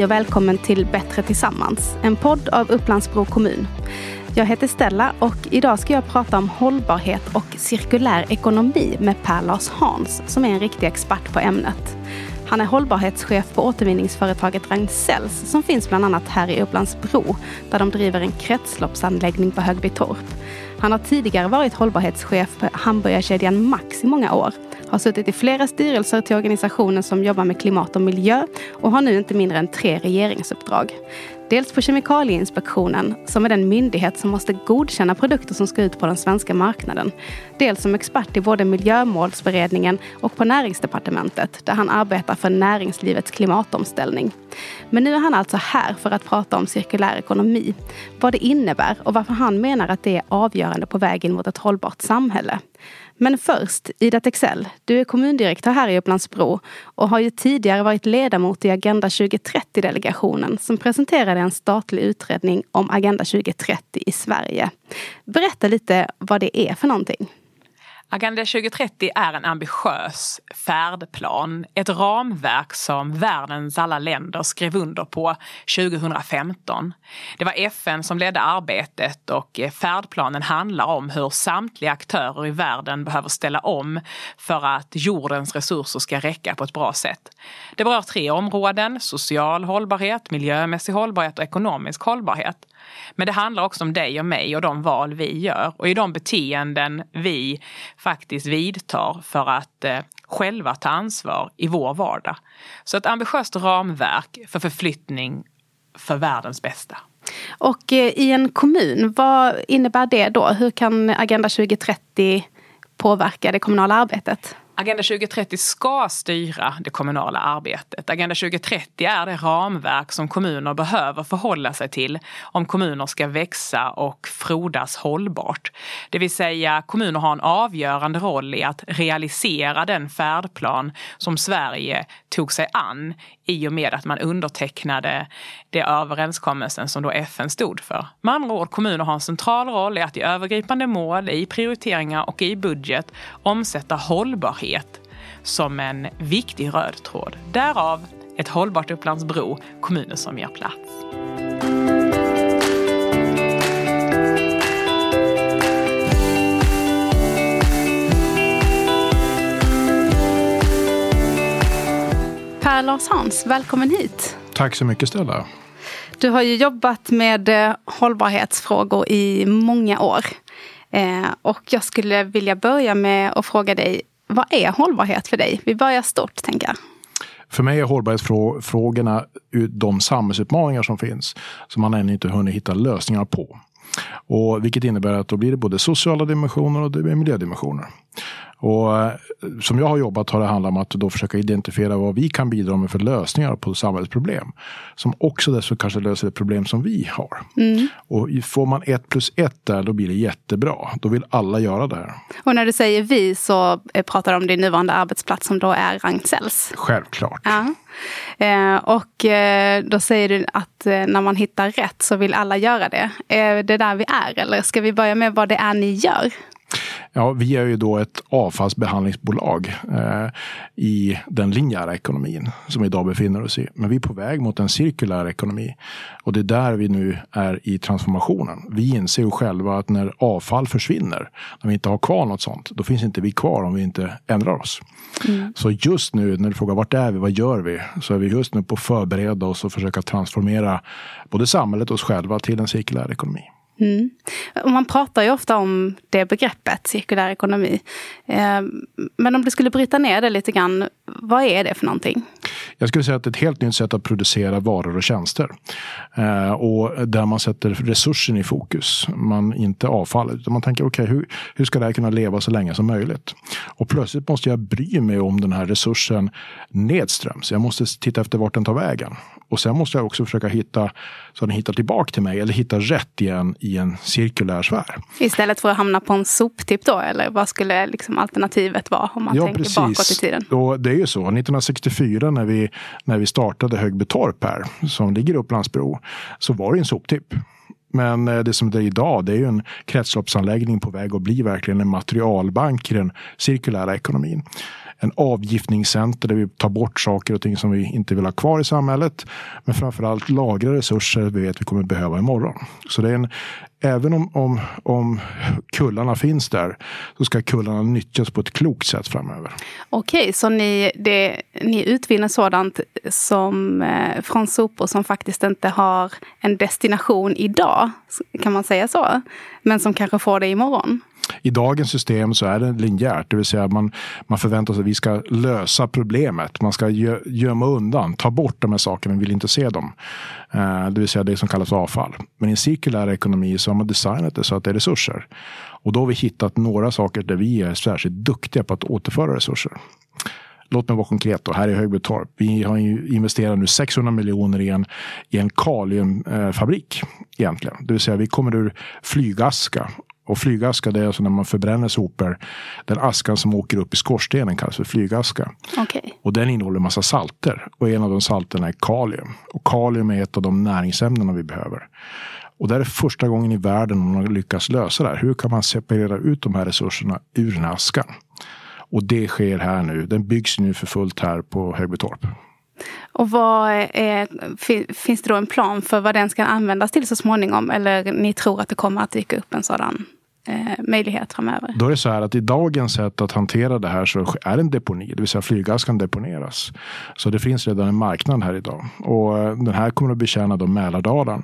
Hej och välkommen till Bättre tillsammans, en podd av Upplandsbro kommun. Jag heter Stella och idag ska jag prata om hållbarhet och cirkulär ekonomi med Per Lars Hans som är en riktig expert på ämnet. Han är hållbarhetschef på återvinningsföretaget Ragn-Sells som finns bland annat här i Upplandsbro där de driver en kretsloppsanläggning på Högbytorp. Han har tidigare varit hållbarhetschef på hamburgerkedjan Max i många år har suttit i flera styrelser till organisationer som jobbar med klimat och miljö och har nu inte mindre än tre regeringsuppdrag. Dels på Kemikalieinspektionen, som är den myndighet som måste godkänna produkter som ska ut på den svenska marknaden. Dels som expert i både Miljömålsberedningen och på Näringsdepartementet, där han arbetar för näringslivets klimatomställning. Men nu är han alltså här för att prata om cirkulär ekonomi, vad det innebär och varför han menar att det är avgörande på vägen mot ett hållbart samhälle. Men först, Ida Texell, du är kommundirektör här i Upplandsbro och har ju tidigare varit ledamot i Agenda 2030-delegationen som presenterade en statlig utredning om Agenda 2030 i Sverige. Berätta lite vad det är för någonting. Agenda 2030 är en ambitiös färdplan, ett ramverk som världens alla länder skrev under på 2015. Det var FN som ledde arbetet och färdplanen handlar om hur samtliga aktörer i världen behöver ställa om för att jordens resurser ska räcka på ett bra sätt. Det berör tre områden, social hållbarhet, miljömässig hållbarhet och ekonomisk hållbarhet. Men det handlar också om dig och mig och de val vi gör och i de beteenden vi faktiskt vidtar för att eh, själva ta ansvar i vår vardag. Så ett ambitiöst ramverk för förflyttning för världens bästa. Och eh, i en kommun, vad innebär det då? Hur kan Agenda 2030 påverka det kommunala arbetet? Agenda 2030 ska styra det kommunala arbetet. Agenda 2030 är det ramverk som kommuner behöver förhålla sig till om kommuner ska växa och frodas hållbart. Det vill säga kommuner har en avgörande roll i att realisera den färdplan som Sverige tog sig an i och med att man undertecknade det överenskommelsen som då FN stod för. Med andra ord, kommuner har en central roll i att i övergripande mål, i prioriteringar och i budget omsätta hållbarhet som en viktig röd tråd. Därav ett hållbart Upplands-Bro, kommuner som ger plats. Per Lars Hans, välkommen hit. Tack så mycket Stella. Du har ju jobbat med eh, hållbarhetsfrågor i många år. Eh, och jag skulle vilja börja med att fråga dig, vad är hållbarhet för dig? Vi börjar stort, tänker jag. För mig är hållbarhetsfrågorna de samhällsutmaningar som finns som man ännu inte hunnit hitta lösningar på. Och vilket innebär att då blir det både sociala dimensioner och det blir miljödimensioner. Och eh, som jag har jobbat har det handlat om att då försöka identifiera vad vi kan bidra med för lösningar på samhällsproblem. Som också dessutom kanske löser ett problem som vi har. Mm. Och får man ett plus ett där, då blir det jättebra. Då vill alla göra det här. Och när du säger vi så eh, pratar du om din nuvarande arbetsplats som då är Ragn-Sells? Självklart. Ja. Eh, och då säger du att när man hittar rätt så vill alla göra det. Är det där vi är? Eller ska vi börja med vad det är ni gör? Ja, vi är ju då ett avfallsbehandlingsbolag eh, i den linjära ekonomin som vi idag befinner oss i. Men vi är på väg mot en cirkulär ekonomi och det är där vi nu är i transformationen. Vi inser ju själva att när avfall försvinner, när vi inte har kvar något sånt, då finns inte vi kvar om vi inte ändrar oss. Mm. Så just nu när du frågar vart är vi, vad gör vi? Så är vi just nu på att förbereda oss och försöka transformera både samhället och oss själva till en cirkulär ekonomi. Mm. Och man pratar ju ofta om det begreppet, cirkulär ekonomi. Eh, men om du skulle bryta ner det lite grann, vad är det för någonting? Jag skulle säga att det är ett helt nytt sätt att producera varor och tjänster. Eh, och där man sätter resursen i fokus. Man inte avfallet. Utan man tänker, okej, okay, hur, hur ska det här kunna leva så länge som möjligt? Och plötsligt måste jag bry mig om den här resursen nedströms. Jag måste titta efter vart den tar vägen. Och sen måste jag också försöka hitta så den hittar tillbaka till mig eller hittar rätt igen i en cirkulär sfär. Istället för att hamna på en soptipp då? Eller vad skulle liksom alternativet vara om man ja, tänker precis. bakåt i tiden? Och det är ju så. 1964 när vi, när vi startade Högbytorp här, som ligger i Upplandsbro, så var det en soptipp. Men eh, det som det är idag, det är ju en kretsloppsanläggning på väg att bli verkligen en materialbank i den cirkulära ekonomin en avgiftningscenter där vi tar bort saker och ting som vi inte vill ha kvar i samhället. Men framförallt lagra resurser vi vet vi kommer behöva imorgon. Så det är en, även om, om, om kullarna finns där så ska kullarna nyttjas på ett klokt sätt framöver. Okej, så ni, det, ni utvinner sådant som, eh, från sopor som faktiskt inte har en destination idag, kan man säga så? Men som kanske får det imorgon? I dagens system så är det linjärt, det vill säga man, man förväntar sig att vi ska lösa problemet. Man ska gö, gömma undan, ta bort de här sakerna, vi vill inte se dem. Eh, det vill säga det som kallas avfall. Men i en cirkulär ekonomi så har man designat det så att det är resurser. Och då har vi hittat några saker där vi är särskilt duktiga på att återföra resurser. Låt mig vara konkret då, här i Högbytorp. Vi har investerat nu 600 miljoner i en, i en kaliumfabrik eh, egentligen. Det vill säga vi kommer ur flygaska och flygaska det är alltså när man förbränner sopor. Den askan som åker upp i skorstenen kallas för flygaska. Okay. Och den innehåller massa salter. Och en av de salterna är kalium. Och kalium är ett av de näringsämnena vi behöver. Och det är första gången i världen man har lyckats lösa det här. Hur kan man separera ut de här resurserna ur den här askan? Och det sker här nu. Den byggs nu för fullt här på Högbytorp. Och vad är, finns det då en plan för vad den ska användas till så småningom? Eller ni tror att det kommer att dyka upp en sådan eh, möjlighet framöver. Då är det så här att i dagens sätt att hantera det här så är det en deponi, det vill säga flygaskan deponeras. Så det finns redan en marknad här idag och eh, den här kommer att betjäna då Mälardalen.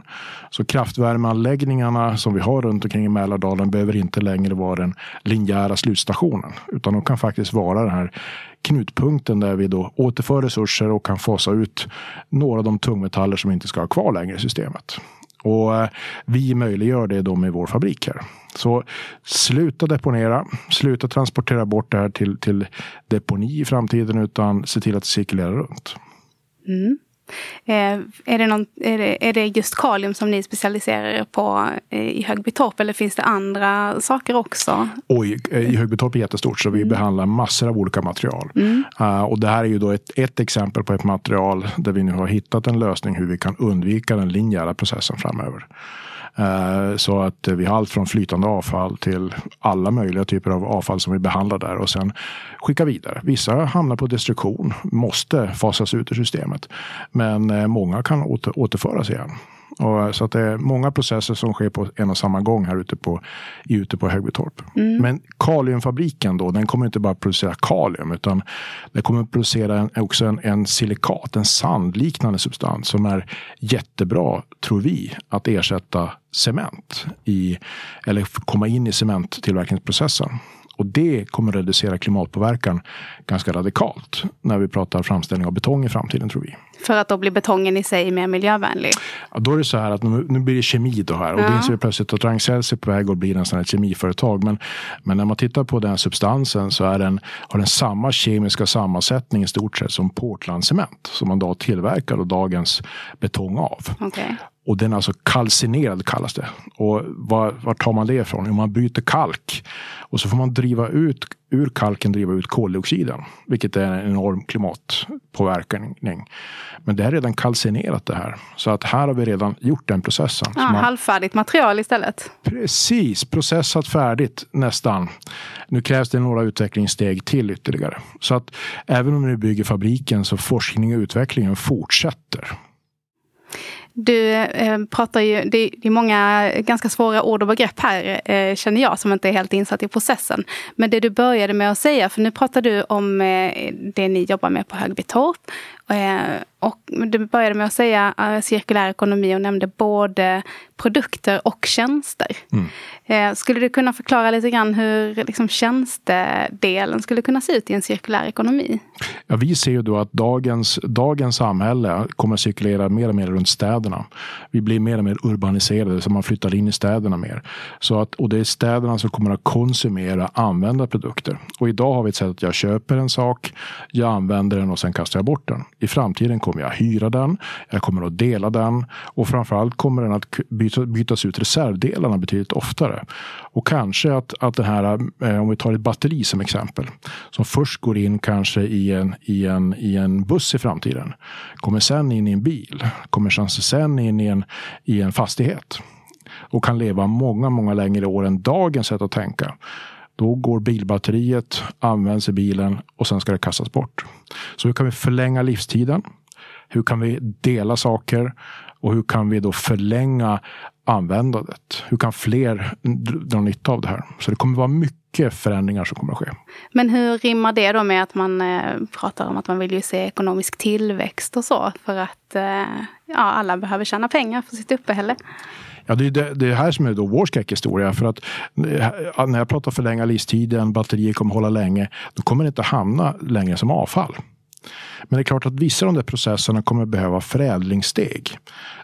Så kraftvärmeanläggningarna som vi har runt omkring i Mälardalen behöver inte längre vara den linjära slutstationen utan de kan faktiskt vara den här knutpunkten där vi då återför resurser och kan fasa ut några av de tungmetaller som inte ska ha kvar längre i systemet. Och eh, vi möjliggör det då med vår fabrik här. Så sluta deponera, sluta transportera bort det här till, till deponi i framtiden utan se till att det cirkulerar runt. Mm. Eh, är, det någon, är, det, är det just kalium som ni specialiserar er på eh, i Högbytorp eller finns det andra saker också? Oj, eh, i Högbytorp är jättestort så vi mm. behandlar massor av olika material. Mm. Uh, och det här är ju då ett, ett exempel på ett material där vi nu har hittat en lösning hur vi kan undvika den linjära processen framöver. Eh, så att vi har allt från flytande avfall till alla möjliga typer av avfall som vi behandlar där och sen skickar vidare. Vissa hamnar på destruktion, måste fasas ut ur systemet. Men eh, många kan åter, återföras igen. Och så att det är många processer som sker på en och samma gång här ute på, ute på Högbytorp. Mm. Men kaliumfabriken då, den kommer inte bara producera kalium utan den kommer producera en, också en, en silikat, en sandliknande substans som är jättebra, tror vi, att ersätta cement i, eller komma in i cementtillverkningsprocessen. Och det kommer reducera klimatpåverkan ganska radikalt när vi pratar framställning av betong i framtiden tror vi. För att då blir betongen i sig mer miljövänlig? Ja, då är det så här att nu, nu blir det kemi då här. Och ja. då inser vi plötsligt att Ragn-Sells är på väg att bli en sån här kemiföretag. Men, men när man tittar på den substansen så är den, har den samma kemiska sammansättning i stort sett som Portland-cement. Som man då tillverkar och dagens betong av. Okay. Och den är alltså kalcinerad kallas det. Och var, var tar man det ifrån? Jo, man bryter kalk. Och så får man driva ut, ur kalken driva ut koldioxiden. Vilket är en enorm klimatpåverkan. Men det är redan kalcinerat det här. Så att här har vi redan gjort den processen. Ja, man, halvfärdigt material istället. Precis, processat färdigt nästan. Nu krävs det några utvecklingssteg till ytterligare. Så att även om vi bygger fabriken så forskning och utvecklingen fortsätter. Du eh, pratar ju, det, det, är många ganska svåra ord och begrepp här eh, känner jag som inte är helt insatt i processen. Men det du började med att säga, för nu pratar du om eh, det ni jobbar med på Högbytorp torp och du började med att säga uh, cirkulär ekonomi och nämnde både produkter och tjänster. Mm. Eh, skulle du kunna förklara lite grann hur liksom, tjänstedelen skulle kunna se ut i en cirkulär ekonomi? Ja, vi ser ju då att dagens, dagens samhälle kommer cirkulera mer och mer runt städerna. Vi blir mer och mer urbaniserade, så man flyttar in i städerna mer. Så att, och det är städerna som kommer att konsumera, använda produkter. Och idag har vi ett sätt att jag köper en sak, jag använder den och sen kastar jag bort den. I framtiden kommer jag hyra den, jag kommer att dela den och framförallt kommer den att byta, bytas ut reservdelarna betydligt oftare. Och kanske att, att det här, eh, om vi tar ett batteri som exempel, som först går in kanske i en, i en, i en buss i framtiden, kommer sen in i en bil, kommer sen in i en, i en fastighet och kan leva många, många längre år än dagens sätt att tänka. Då går bilbatteriet, används i bilen och sen ska det kastas bort. Så hur kan vi förlänga livstiden? Hur kan vi dela saker? Och hur kan vi då förlänga användandet? Hur kan fler dra nytta av det här? Så det kommer vara mycket förändringar som kommer att ske. Men hur rimmar det då med att man eh, pratar om att man vill ju se ekonomisk tillväxt och så? För att eh, ja, alla behöver tjäna pengar för sitt uppehälle. Ja, det är det, det här som är då vår skräckhistoria. För att eh, när jag pratar förlänga livstiden, batterier kommer hålla länge, då kommer det inte hamna längre som avfall. Men det är klart att vissa av de där processerna kommer behöva förädlingssteg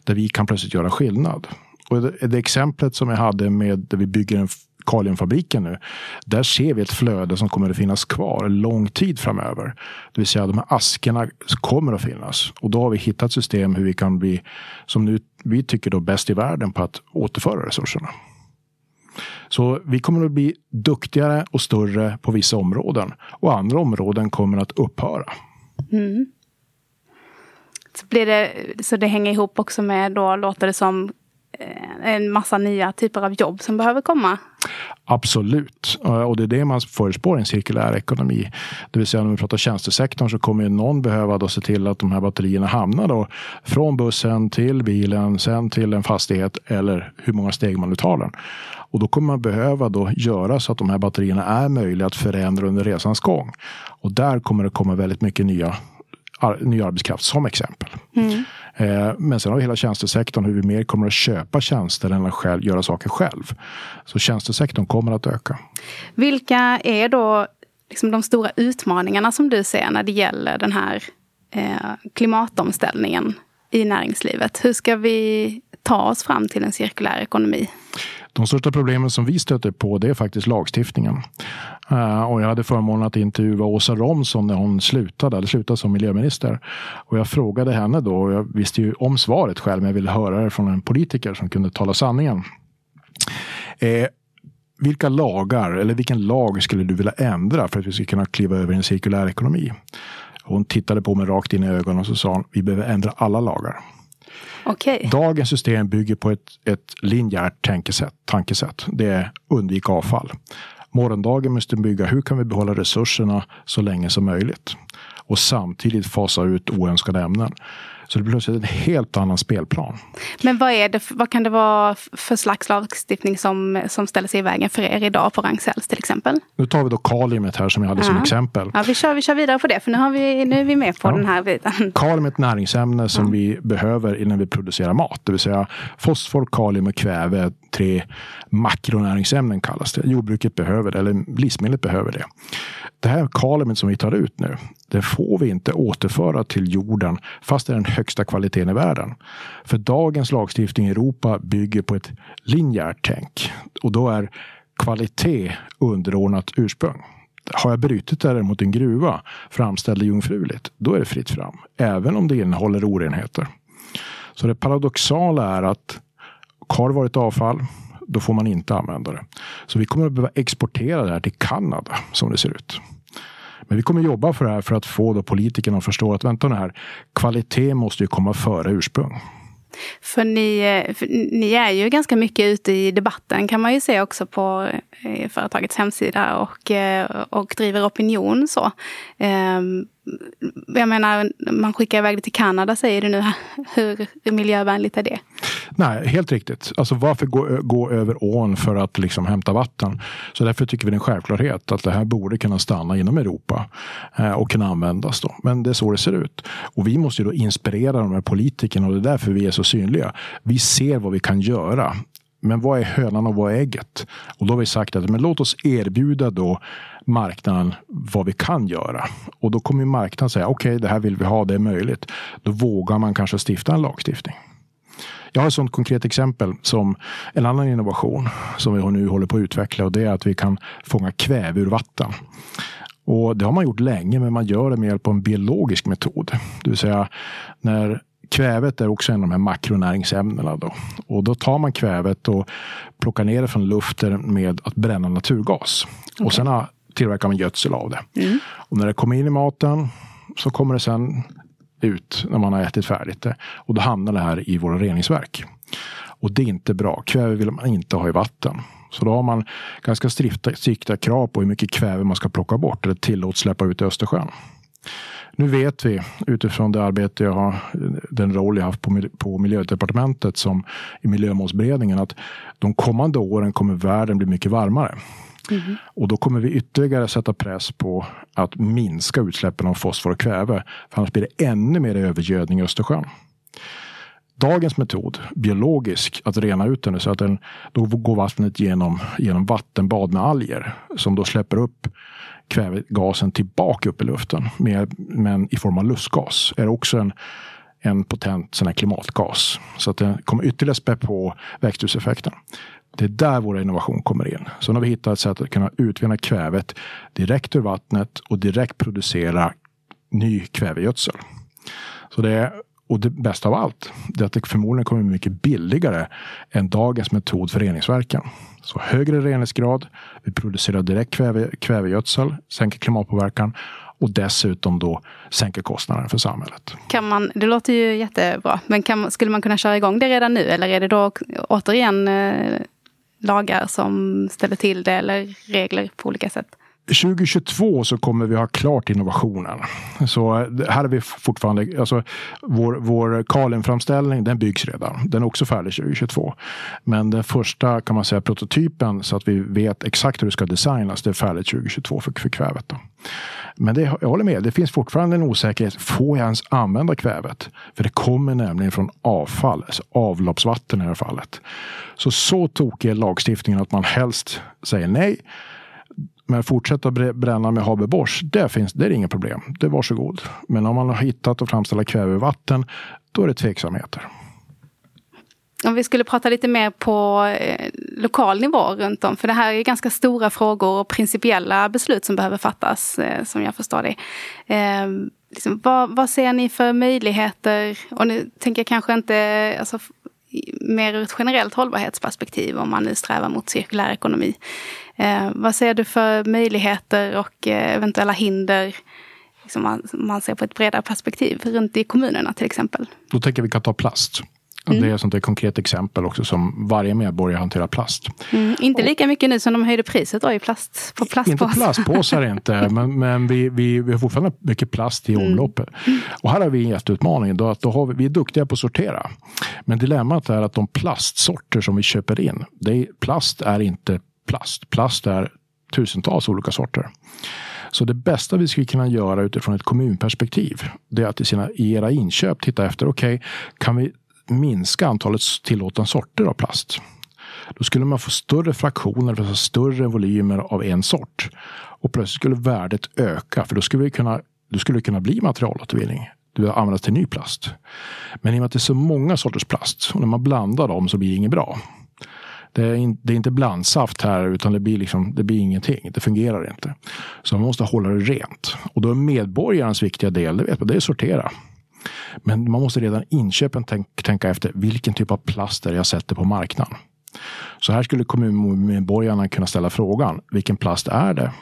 där vi kan plötsligt göra skillnad. Och det, det exemplet som jag hade med där vi bygger en kaliumfabriken nu. Där ser vi ett flöde som kommer att finnas kvar lång tid framöver. Det vill säga de här askerna kommer att finnas. Och då har vi hittat system hur vi kan bli, som nu vi tycker då bäst i världen på att återföra resurserna. Så vi kommer att bli duktigare och större på vissa områden och andra områden kommer att upphöra. Mm. Så, blir det, så det hänger ihop också med, då låter det som, Eh, en massa nya typer av jobb som behöver komma? Absolut, eh, och det är det man förespår i en cirkulär ekonomi. Det vill säga när vi pratar tjänstesektorn så kommer någon behöva då se till att de här batterierna hamnar då från bussen till bilen, sen till en fastighet eller hur många steg man nu tar den. Och då kommer man behöva då göra så att de här batterierna är möjliga att förändra under resans gång. Och där kommer det komma väldigt mycket nya ny arbetskraft som exempel. Mm. Eh, men sen har vi hela tjänstesektorn, hur vi mer kommer att köpa tjänster än att själv, göra saker själv. Så tjänstesektorn kommer att öka. Vilka är då liksom de stora utmaningarna som du ser när det gäller den här eh, klimatomställningen i näringslivet? Hur ska vi ta oss fram till en cirkulär ekonomi? De största problemen som vi stöter på det är faktiskt lagstiftningen. Uh, och jag hade förmånen att intervjua Åsa Romson när hon slutade, eller slutade som miljöminister. Och jag frågade henne då, och jag visste ju om svaret själv, men jag ville höra det från en politiker som kunde tala sanningen. Eh, vilka lagar, eller vilken lag skulle du vilja ändra för att vi ska kunna kliva över i en cirkulär ekonomi? Hon tittade på mig rakt in i ögonen och så sa hon, vi behöver ändra alla lagar. Okay. Dagens system bygger på ett, ett linjärt tankesätt, tankesätt. Det är undvik avfall. Morgondagen måste bygga hur kan vi behålla resurserna så länge som möjligt och samtidigt fasa ut oönskade ämnen. Så det blir plötsligt en helt annan spelplan. Men vad, är det, vad kan det vara för slags lagstiftning som, som ställer sig i vägen för er idag på Ragn-Sells till exempel? Nu tar vi då kaliumet här som jag hade ja. som exempel. Ja, vi, kör, vi kör vidare på det för nu, har vi, nu är vi med på ja. den här biten. Kalium är ett näringsämne som ja. vi behöver innan vi producerar mat. Det vill säga fosfor, kalium och kväve, tre makronäringsämnen kallas det. Jordbruket behöver det, eller livsmedlet behöver det. Det här kaliumet som vi tar ut nu, det får vi inte återföra till jorden fast det är den högsta kvaliteten i världen. För dagens lagstiftning i Europa bygger på ett linjärt tänk och då är kvalitet underordnat ursprung. Har jag brutit däremot en gruva framställd jungfruligt, då är det fritt fram. Även om det innehåller orenheter. Så det paradoxala är att har det varit avfall, då får man inte använda det. Så vi kommer att behöva exportera det här till Kanada som det ser ut. Men vi kommer jobba för det här för att få då politikerna att förstå att vänta nu här, kvalitet måste ju komma före ursprung. För ni, eh, för ni är ju ganska mycket ute i debatten kan man ju se också på eh, företagets hemsida och, eh, och driver opinion. så. Ehm, jag menar, man skickar iväg det till Kanada säger du nu. Hur miljövänligt är det? Nej, helt riktigt. Alltså varför gå, gå över ån för att liksom hämta vatten? Så därför tycker vi det är en självklarhet att det här borde kunna stanna inom Europa eh, och kunna användas. Då. Men det är så det ser ut. Och vi måste ju då inspirera de här politikerna och det är därför vi är så synliga. Vi ser vad vi kan göra. Men vad är hönan och vad är ägget? Och då har vi sagt att men låt oss erbjuda då marknaden vad vi kan göra. Och då kommer marknaden säga okej, okay, det här vill vi ha, det är möjligt. Då vågar man kanske stifta en lagstiftning. Jag har ett sådant konkret exempel som en annan innovation som vi nu håller på att utveckla och det är att vi kan fånga kväve ur vatten. Och det har man gjort länge, men man gör det med hjälp av en biologisk metod. Det vill säga när kvävet är också en av de här makronäringsämnena. Då. Och då tar man kvävet och plockar ner det från luften med att bränna naturgas. Okay. Och sen tillverkar man gödsel av det. Mm. Och när det kommer in i maten så kommer det sen ut när man har ätit färdigt det. Och då hamnar det här i våra reningsverk. Och det är inte bra. Kväve vill man inte ha i vatten. Så då har man ganska strikta, krav på hur mycket kväve man ska plocka bort eller tillåts släppa ut i Östersjön. Nu vet vi utifrån det arbete jag har, den roll jag haft på, på miljödepartementet som i miljömålsberedningen att de kommande åren kommer världen bli mycket varmare. Mm. Och då kommer vi ytterligare sätta press på att minska utsläppen av fosfor och kväve. För annars blir det ännu mer övergödning i Östersjön. Dagens metod, biologisk, att rena ut den, så att den, då går vattnet genom, genom vattenbad med alger som då släpper upp kvävegasen tillbaka upp i luften, med, men i form av lustgas. är också en, en potent sån klimatgas. Så att den kommer ytterligare spä på växthuseffekten. Det är där vår innovation kommer in. Så nu har vi hittat ett sätt att kunna utvinna kvävet direkt ur vattnet och direkt producera ny kvävegödsel. Så det är, och det bästa av allt, det är att det förmodligen kommer bli mycket billigare än dagens metod för reningsverken. Så högre reningsgrad, vi producerar direkt kväve, kvävegödsel, sänker klimatpåverkan och dessutom då sänker kostnaden för samhället. Kan man, det låter ju jättebra, men kan, skulle man kunna köra igång det redan nu eller är det då återigen eh, lagar som ställer till det eller regler på olika sätt? 2022 så kommer vi ha klart innovationen. Så eh, här är vi fortfarande, alltså vår, vår Kalin-framställning den byggs redan. Den är också färdig 2022. Men den första kan man säga prototypen så att vi vet exakt hur det ska designas, det är färdigt 2022 för, för kvävet. Då. Men det, jag håller med, det finns fortfarande en osäkerhet. Får jag ens använda kvävet? För det kommer nämligen från avfall, alltså avloppsvatten i det här fallet. Så så tokig är lagstiftningen att man helst säger nej. Men fortsätta bränna med Haber-Bosch, det, finns, det är inget problem. Det är varsågod. Men om man har hittat och framställa kvävevatten, då är det tveksamheter. Om vi skulle prata lite mer på eh, lokal nivå runt om, för det här är ganska stora frågor och principiella beslut som behöver fattas, eh, som jag förstår det. Eh, liksom, vad, vad, ser ni för möjligheter? Och nu tänker jag kanske inte alltså, mer ur ett generellt hållbarhetsperspektiv om man nu strävar mot cirkulär ekonomi. Eh, vad ser du för möjligheter och eh, eventuella hinder som man, man ser på ett bredare perspektiv runt i kommunerna till exempel? Då tänker vi kan ta plast. Mm. Det är ett sånt konkret exempel också som varje medborgare hanterar plast. Mm, inte lika mycket nu som de höjde priset då i plast, på plastpåsar. Inte plastpåsar inte, men, men vi, vi, vi har fortfarande mycket plast i mm. omloppet. Mm. Och här har vi en jätteutmaning. Då, att då har vi, vi är duktiga på att sortera. Men dilemmat är att de plastsorter som vi köper in, är, plast är inte plast. Plast är tusentals olika sorter. Så det bästa vi skulle kunna göra utifrån ett kommunperspektiv, det är att i, sina, i era inköp titta efter, okej, okay, kan vi minska antalet tillåtna sorter av plast? Då skulle man få större fraktioner, alltså större volymer av en sort. Och plötsligt skulle värdet öka, för då skulle, vi kunna, då skulle det kunna bli materialåtervinning. Det vill användas till ny plast. Men i och med att det är så många sorters plast, och när man blandar dem så blir det inget bra. Det är, in, det är inte blandsaft här utan det blir, liksom, det blir ingenting. Det fungerar inte. Så man måste hålla det rent. Och då är medborgarens viktiga del, det vet man, det är att sortera. Men man måste redan inköpen tänk, tänka efter vilken typ av plast är jag sätter på marknaden. Så här skulle kommunmedborgarna kunna ställa frågan, vilken plast är det?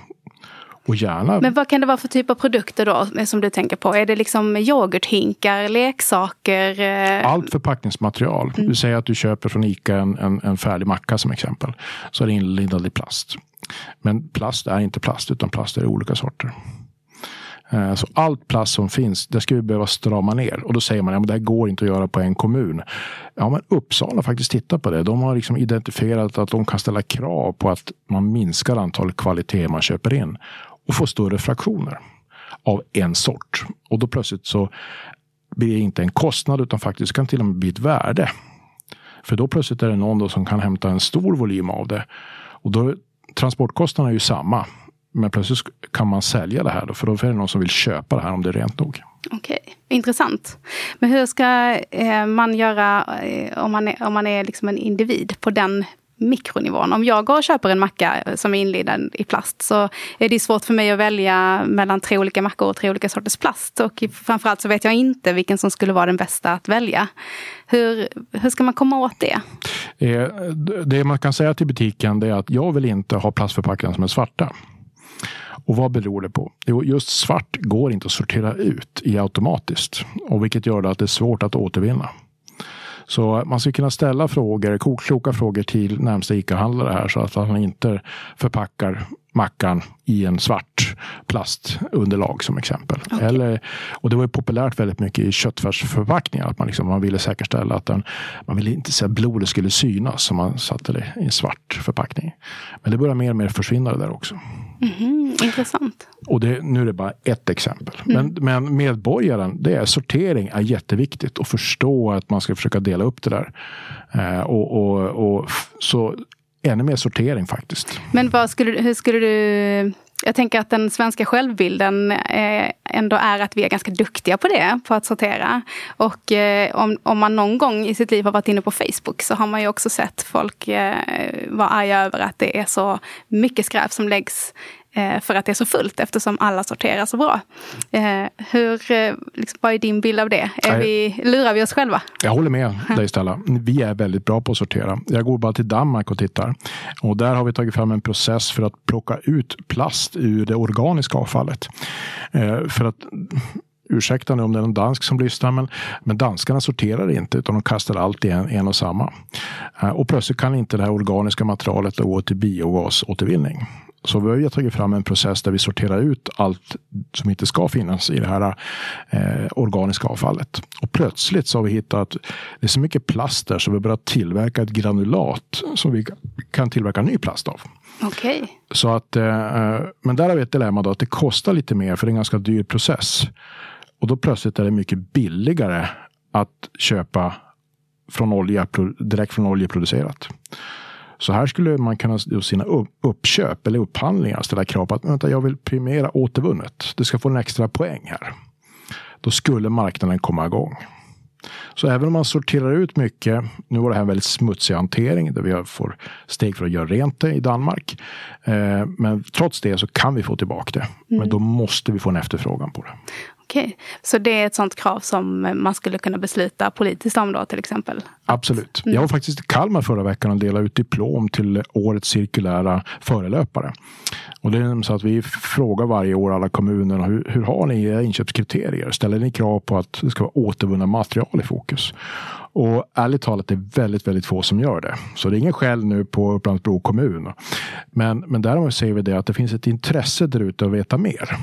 Och gärna... Men vad kan det vara för typ av produkter då som du tänker på? Är det liksom yoghurthinkar, leksaker? Eh? Allt förpackningsmaterial. Mm. Du säger att du köper från ICA en, en, en färdig macka som exempel. Så är det inlindad i plast. Men plast är inte plast utan plast är olika sorter. Eh, så allt plast som finns, det ska vi behöva strama ner. Och då säger man att ja, det här går inte att göra på en kommun. Ja, men Uppsala har faktiskt tittat på det. De har liksom identifierat att de kan ställa krav på att man minskar antalet kvaliteter man köper in och får större fraktioner av en sort. Och då plötsligt så blir det inte en kostnad utan faktiskt kan till och med bli ett värde. För då plötsligt är det någon som kan hämta en stor volym av det. Och då transportkostnaderna är ju samma. Men plötsligt kan man sälja det här då, för då är det någon som vill köpa det här om det är rent nog. Okej, intressant. Men hur ska eh, man göra eh, om man är, om man är liksom en individ på den mikronivån. Om jag går och köper en macka som är inlindad i plast så är det svårt för mig att välja mellan tre olika mackor och tre olika sorters plast. Och framförallt så vet jag inte vilken som skulle vara den bästa att välja. Hur, hur ska man komma åt det? Eh, det man kan säga till butiken är att jag vill inte ha plastförpackningar som är svarta. Och vad beror det på? Jo, just svart går inte att sortera ut i automatiskt. Och vilket gör det att det är svårt att återvinna. Så man ska kunna ställa frågor, kloka frågor till närmsta ICA-handlare här så att han inte förpackar mackan i en svart plastunderlag som exempel. Okay. Eller, och det var ju populärt väldigt mycket i köttfärsförpackningar. Att man, liksom, man ville säkerställa att den, man ville inte se att blodet skulle synas så man satte det i en svart förpackning. Men det börjar mer och mer försvinna det där också. Mm, intressant. Och det, nu är det bara ett exempel. Mm. Men, men medborgaren, det är sortering är jätteviktigt. Och förstå att man ska försöka dela upp det där. Eh, och, och, och, så ännu mer sortering faktiskt. Men vad skulle, hur skulle du jag tänker att den svenska självbilden eh, ändå är att vi är ganska duktiga på det, på att sortera. Och eh, om, om man någon gång i sitt liv har varit inne på Facebook så har man ju också sett folk eh, vara arga över att det är så mycket skräp som läggs för att det är så fullt eftersom alla sorterar så bra. Eh, hur, eh, liksom, vad är din bild av det? Är vi, lurar vi oss själva? Jag håller med dig Stella. Vi är väldigt bra på att sortera. Jag går bara till Danmark och tittar. Och där har vi tagit fram en process för att plocka ut plast ur det organiska avfallet. För att ursäkta nu om det är någon dansk som lyssnar, men, men danskarna sorterar inte utan de kastar allt i en, en och samma. Och plötsligt kan inte det här organiska materialet gå till biogasåtervinning. Så vi har tagit fram en process där vi sorterar ut allt som inte ska finnas i det här eh, organiska avfallet. Och plötsligt så har vi hittat, det är så mycket plast där så vi har börjat tillverka ett granulat som vi kan tillverka ny plast av. Okej. Okay. Så att, eh, men där har vi ett dilemma då att det kostar lite mer för det är en ganska dyr process. Och då plötsligt är det mycket billigare att köpa från olja, direkt från oljeproducerat. Så här skulle man kunna göra sina uppköp eller upphandlingar ställa krav på att vänta, jag vill primera återvunnet. Du ska få en extra poäng här. Då skulle marknaden komma igång. Så även om man sorterar ut mycket, nu var det här en väldigt smutsig hantering där vi får steg för att göra rent det i Danmark. Eh, men trots det så kan vi få tillbaka det. Men mm. då måste vi få en efterfrågan på det. Okej, okay. så det är ett sånt krav som man skulle kunna besluta politiskt om då till exempel? Absolut. Mm. Jag var faktiskt i Kalmar förra veckan och delade ut diplom till årets cirkulära förelöpare. Och det är så att vi frågar varje år alla kommuner hur, hur har ni era inköpskriterier? Ställer ni krav på att det ska vara återvunna material i fokus? Och ärligt talat, det är väldigt, väldigt få som gör det. Så det är ingen skäll nu på Upplands-Bro kommun. Men, men däremot ser vi det att det finns ett intresse där ute att veta mer.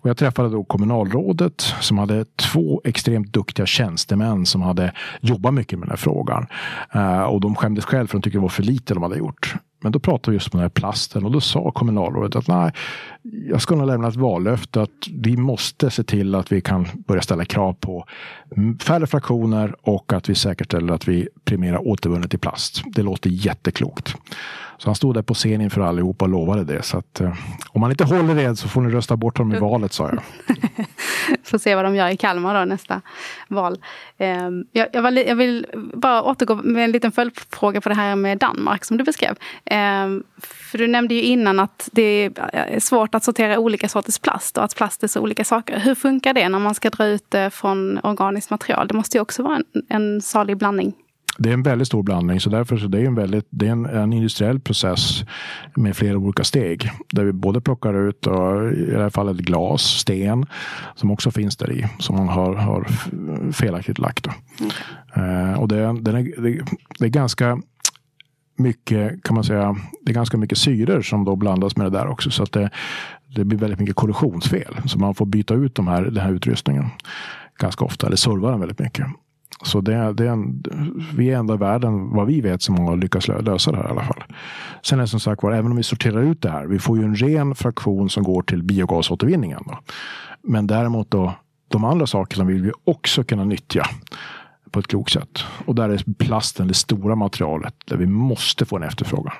Och jag träffade då kommunalrådet som hade två extremt duktiga tjänstemän som hade jobbat mycket med den här frågan. Uh, och de skämdes själv för de tyckte det var för lite de hade gjort. Men då pratade vi just om den här plasten och då sa kommunalrådet att nej, jag ska nog lämna ett vallöfte att vi måste se till att vi kan börja ställa krav på färre fraktioner och att vi säkerställer att vi premierar återvunnet i plast. Det låter jätteklokt. Så han stod där på scen inför allihopa och lovade det. Så att, eh, om man inte håller det så får ni rösta bort honom i valet, sa jag. får se vad de gör i Kalmar då nästa val. Eh, jag, jag, var, jag, vill bara återgå med en liten följdfråga på det här med Danmark som du beskrev. Eh, för du nämnde ju innan att det är svårt att sortera olika sorters plast och att plast är så olika saker. Hur funkar det när man ska dra ut det från organiskt material? Det måste ju också vara en, en salig blandning. Det är en väldigt stor blandning så därför så det är en väldigt, det är en, en industriell process med flera olika steg där vi både plockar ut och, i det här fallet glas, sten som också finns där i som man har, har felaktigt lagt. Mm. Uh, och det, det, är, det, det är ganska mycket kan man säga. Det är ganska mycket syror som då blandas med det där också så att det, det blir väldigt mycket korrosionsfel så man får byta ut de här, den här utrustningen ganska ofta eller serva den väldigt mycket. Så det, det är en, vi är enda världen, vad vi vet, som har lyckats lösa det här i alla fall. Sen är det som sagt var, även om vi sorterar ut det här, vi får ju en ren fraktion som går till biogasåtervinningen. Då. Men däremot då, de andra sakerna vill vi också kunna nyttja på ett klokt sätt. Och där är plasten det stora materialet där vi måste få en efterfrågan.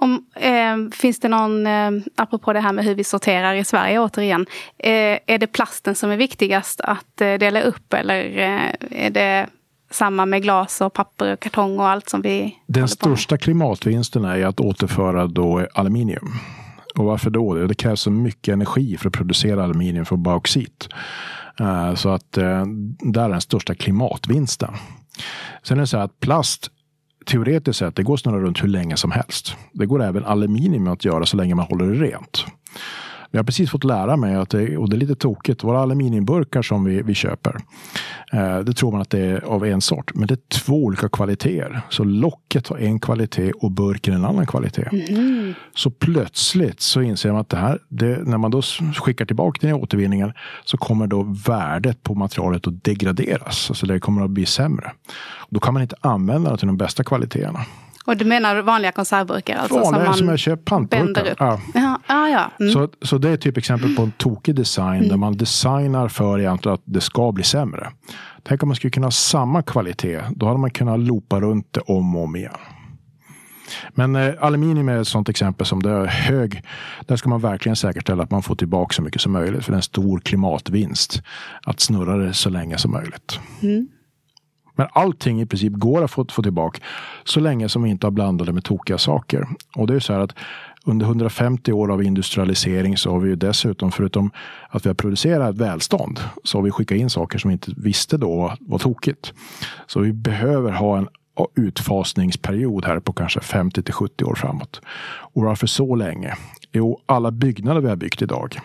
Om, eh, finns det någon, eh, apropå det här med hur vi sorterar i Sverige återigen. Eh, är det plasten som är viktigast att eh, dela upp eller eh, är det samma med glas och papper och kartong och allt som vi Den största klimatvinsten är att återföra då aluminium. Och varför då? Det krävs så mycket energi för att producera aluminium från bauxit. Eh, så att där är den största klimatvinsten. Sen är det så här att plast teoretiskt sett, det går snurra runt hur länge som helst. Det går även aluminium att göra så länge man håller det rent jag har precis fått lära mig att det, och det är lite tokigt, våra aluminiumburkar som vi, vi köper. Eh, det tror man att det är av en sort, men det är två olika kvaliteter. Så locket har en kvalitet och burken en annan kvalitet. Mm. Så plötsligt så inser man att det här, det, när man då skickar tillbaka den i återvinningen så kommer då värdet på materialet att degraderas. Alltså det kommer att bli sämre. Då kan man inte använda det till de bästa kvaliteterna. Och du menar vanliga konservburkar? Alltså, vanliga som, man som jag köper pantburkar. Ja. Ja, ja, ja. Mm. Så, så det är typ exempel på en tokig design mm. där man designar för egentligen att det ska bli sämre. Tänk om man skulle kunna ha samma kvalitet. Då hade man kunnat loopa runt det om och om igen. Men eh, aluminium är ett sådant exempel som det är hög. Där ska man verkligen säkerställa att man får tillbaka så mycket som möjligt. För det är en stor klimatvinst att snurra det så länge som möjligt. Mm. Men allting i princip går att få, få tillbaka så länge som vi inte har blandat det med tokiga saker. Och det är så här att under 150 år av industrialisering så har vi ju dessutom, förutom att vi har producerat välstånd, så har vi skickat in saker som vi inte visste då var tokigt. Så vi behöver ha en utfasningsperiod här på kanske 50 till 70 år framåt. Och varför så länge? Jo, alla byggnader vi har byggt idag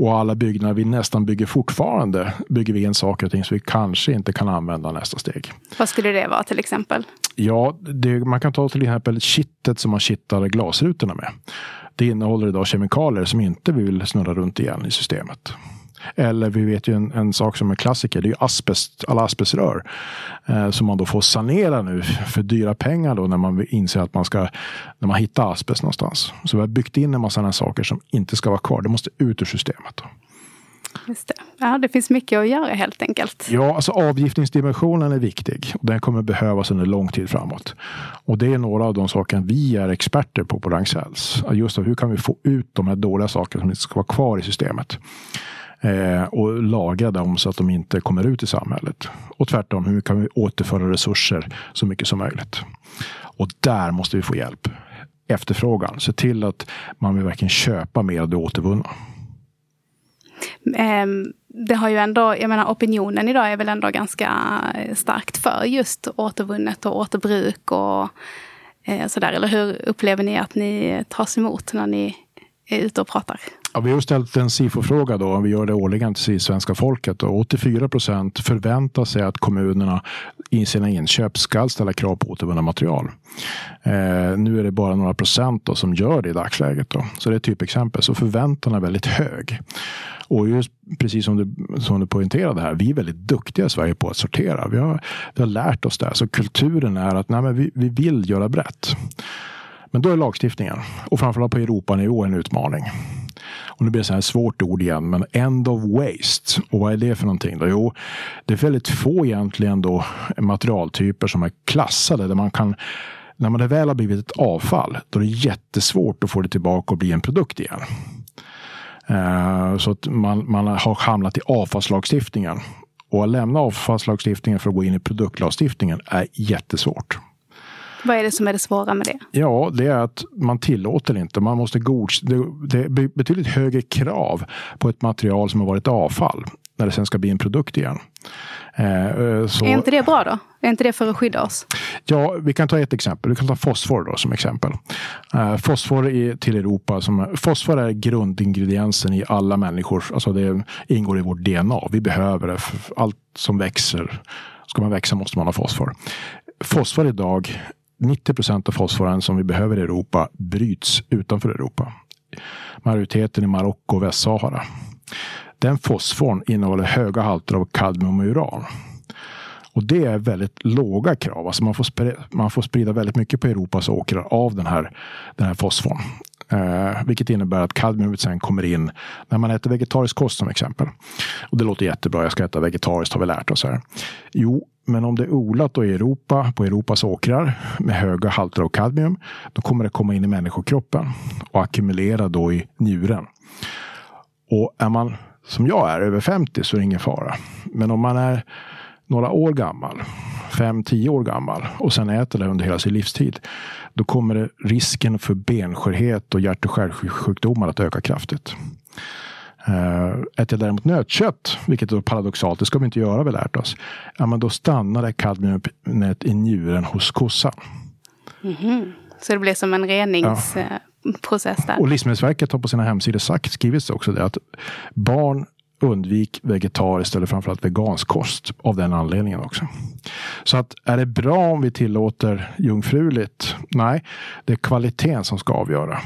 och alla byggnader vi nästan bygger fortfarande bygger vi in saker och ting som vi kanske inte kan använda nästa steg. Vad skulle det vara till exempel? Ja, det, man kan ta till exempel kittet som man kittar glasrutorna med. Det innehåller idag kemikalier som inte vi vill snurra runt igen i systemet. Eller vi vet ju en, en sak som är klassiker, det är asbest, alla asbeströr. Eh, som man då får sanera nu för dyra pengar då när man inser att man ska, när man hittar asbest någonstans. Så vi har byggt in en massa sådana saker som inte ska vara kvar, det måste ut ur systemet. Då. Just det. Ja, det finns mycket att göra helt enkelt. Ja, alltså avgiftningsdimensionen är viktig. Och den kommer behövas under lång tid framåt. Och det är några av de saker vi är experter på på Ragn-Sells. Just hur kan vi få ut de här dåliga sakerna som inte ska vara kvar i systemet eh, och lagra dem så att de inte kommer ut i samhället. Och tvärtom, hur kan vi återföra resurser så mycket som möjligt? Och där måste vi få hjälp. Efterfrågan. Se till att man vill verkligen köpa mer av det återvunna. Mm det har ju ändå, jag menar opinionen idag är väl ändå ganska eh, starkt för just återvunnet och återbruk och eh, sådär. Eller hur upplever ni att ni tas emot när ni är ute och pratar? Ja, vi har ställt en SIFO-fråga då, vi gör det årligen till svenska folket. Och 84 procent förväntar sig att kommunerna i sina inköp ska ställa krav på återvunna material. Eh, nu är det bara några procent då som gör det i dagsläget. Då. Så det är ett typexempel. Så förväntan är väldigt hög. Och just precis som du, som du poängterade här, vi är väldigt duktiga i Sverige på att sortera. Vi har, vi har lärt oss det. Så kulturen är att nej, men vi, vi vill göra brett. Men då är lagstiftningen och framförallt på Europanivå en utmaning. Och nu blir det så här svårt ord igen, men end of waste. Och vad är det för någonting? Då? Jo, det är väldigt få egentligen då materialtyper som är klassade där man kan när man väl har blivit ett avfall, då är det jättesvårt att få det tillbaka och bli en produkt igen. Eh, så att man, man har hamnat i avfallslagstiftningen. Och att lämna avfallslagstiftningen för att gå in i produktlagstiftningen är jättesvårt. Vad är det som är det svåra med det? Ja, det är att man tillåter inte. Man måste godkänna. Det är betydligt högre krav på ett material som har varit avfall när det sen ska bli en produkt igen. Eh, eh, så, är inte det bra då? Är inte det för att skydda oss? Ja, vi kan ta ett exempel. Vi kan ta fosfor då som exempel. Uh, fosfor i, till Europa. Som, fosfor är grundingrediensen i alla människor. Alltså det ingår i vårt DNA. Vi behöver det. För allt som växer. Ska man växa måste man ha fosfor. Fosfor idag 90 procent av fosforen som vi behöver i Europa bryts utanför Europa. Majoriteten i Marocko och Västsahara. Den fosforn innehåller höga halter av kadmium och uran. Och det är väldigt låga krav. Alltså man, får sprida, man får sprida väldigt mycket på Europas åkrar av den här, den här fosforn. Eh, vilket innebär att kadmiumet sen kommer in när man äter vegetarisk kost som exempel. Och det låter jättebra, jag ska äta vegetariskt har vi lärt oss här. Jo, men om det är odlat i Europa, på Europas åkrar med höga halter av kadmium, då kommer det komma in i människokroppen och ackumulera då i njuren. Och är man som jag är över 50 så är det ingen fara. Men om man är några år gammal, 5-10 år gammal och sen äter det under hela sin livstid. Då kommer risken för benskörhet och hjärt och kärlsjukdomar att öka kraftigt. Uh, äter jag däremot nötkött, vilket är paradoxalt, det ska vi inte göra, vi lärt oss. Ja, men då stannar det kadmiumet i njuren hos kossan. Mm -hmm. Så det blir som en renings... Ja. Och Livsmedelsverket har på sina hemsidor sagt, skrivit också det, att barn undvik vegetariskt eller framförallt vegansk kost av den anledningen också. Så att är det bra om vi tillåter jungfruligt? Nej, det är kvaliteten som ska avgöra.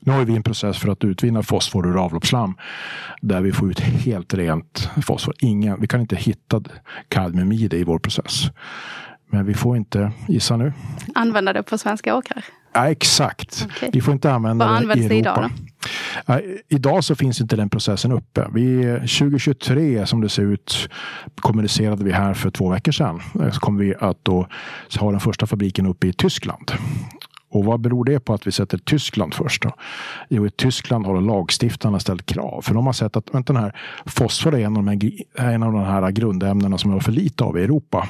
Nu har vi en process för att utvinna fosfor ur avloppsslam där vi får ut helt rent fosfor. Ingen, vi kan inte hitta kadmium i det i vår process. Men vi får inte, gissa nu. Använda det på svenska åkrar? Ja, exakt. Okay. Vi får inte använda Vad det i Europa. Idag, då? idag så finns inte den processen uppe. Vi, 2023 som det ser ut kommunicerade vi här för två veckor sedan. Så kommer vi att då ha den första fabriken uppe i Tyskland. Och vad beror det på att vi sätter Tyskland först? Då? Jo, i Tyskland har lagstiftarna ställt krav. För de har sett att vänta, den här fosfor är en av de här, en av de här grundämnena som vi har för lite av i Europa.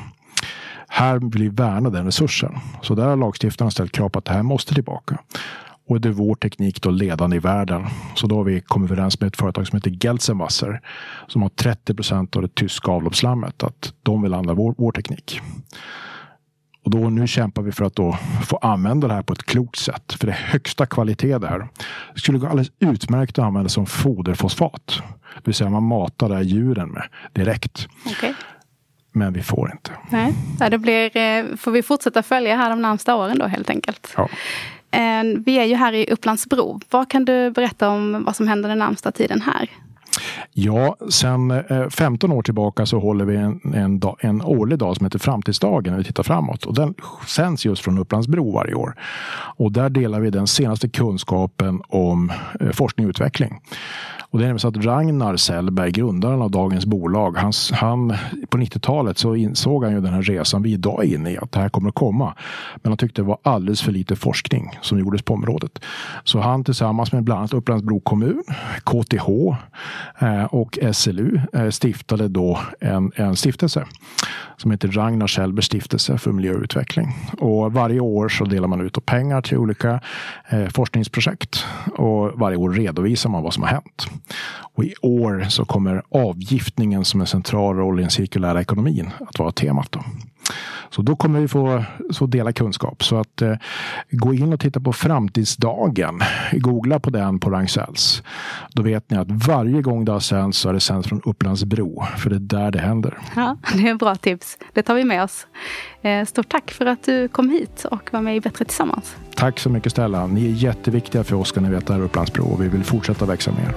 Här vill vi värna den resursen. Så där har lagstiftarna ställt krav på att det här måste tillbaka. Och det är vår teknik då ledande i världen. Så då har vi kommit överens med ett företag som heter Gelsenwasser som har 30 procent av det tyska avloppsslammet. Att de vill använda vår, vår teknik. Och då, nu kämpar vi för att då få använda det här på ett klokt sätt. För det är högsta kvalitet det här. Det skulle gå alldeles utmärkt att använda som foderfosfat. Det vill säga man matar det här djuren med direkt. Okay. Men vi får inte. Nej, det blir, eh, får vi fortsätta följa här de närmsta åren då helt enkelt. Ja. Eh, vi är ju här i Upplandsbro. Vad kan du berätta om vad som händer den närmsta tiden här? Ja, sen eh, 15 år tillbaka så håller vi en, en, dag, en årlig dag som heter Framtidsdagen när vi tittar framåt. Och den sänds just från Upplandsbro varje år. Och där delar vi den senaste kunskapen om eh, forskning och utveckling. Och det är så att Ragnar Sellberg, grundaren av dagens bolag, han, han, på 90-talet så insåg han ju den här resan vi idag är inne i, att det här kommer att komma. Men han tyckte det var alldeles för lite forskning som gjordes på området. Så han tillsammans med bland annat Upplands-Bro kommun, KTH Eh, och SLU eh, stiftade då en, en stiftelse som heter Ragnar Kjellbergs stiftelse för miljöutveckling. Och varje år så delar man ut pengar till olika eh, forskningsprojekt och varje år redovisar man vad som har hänt. Och i år så kommer avgiftningen som en central roll i den cirkulära ekonomin att vara temat. Då. Så då kommer vi få så dela kunskap. Så att eh, gå in och titta på Framtidsdagen. Googla på den på Ragn-Sells. Då vet ni att varje gång det har sänds så är det sänds från Upplandsbro. För det är där det händer. Ja, det är bra tips. Det tar vi med oss. Eh, stort tack för att du kom hit och var med i Bättre Tillsammans. Tack så mycket Stella. Ni är jätteviktiga för oss ska ni veta här Upplandsbro och vi vill fortsätta växa med er.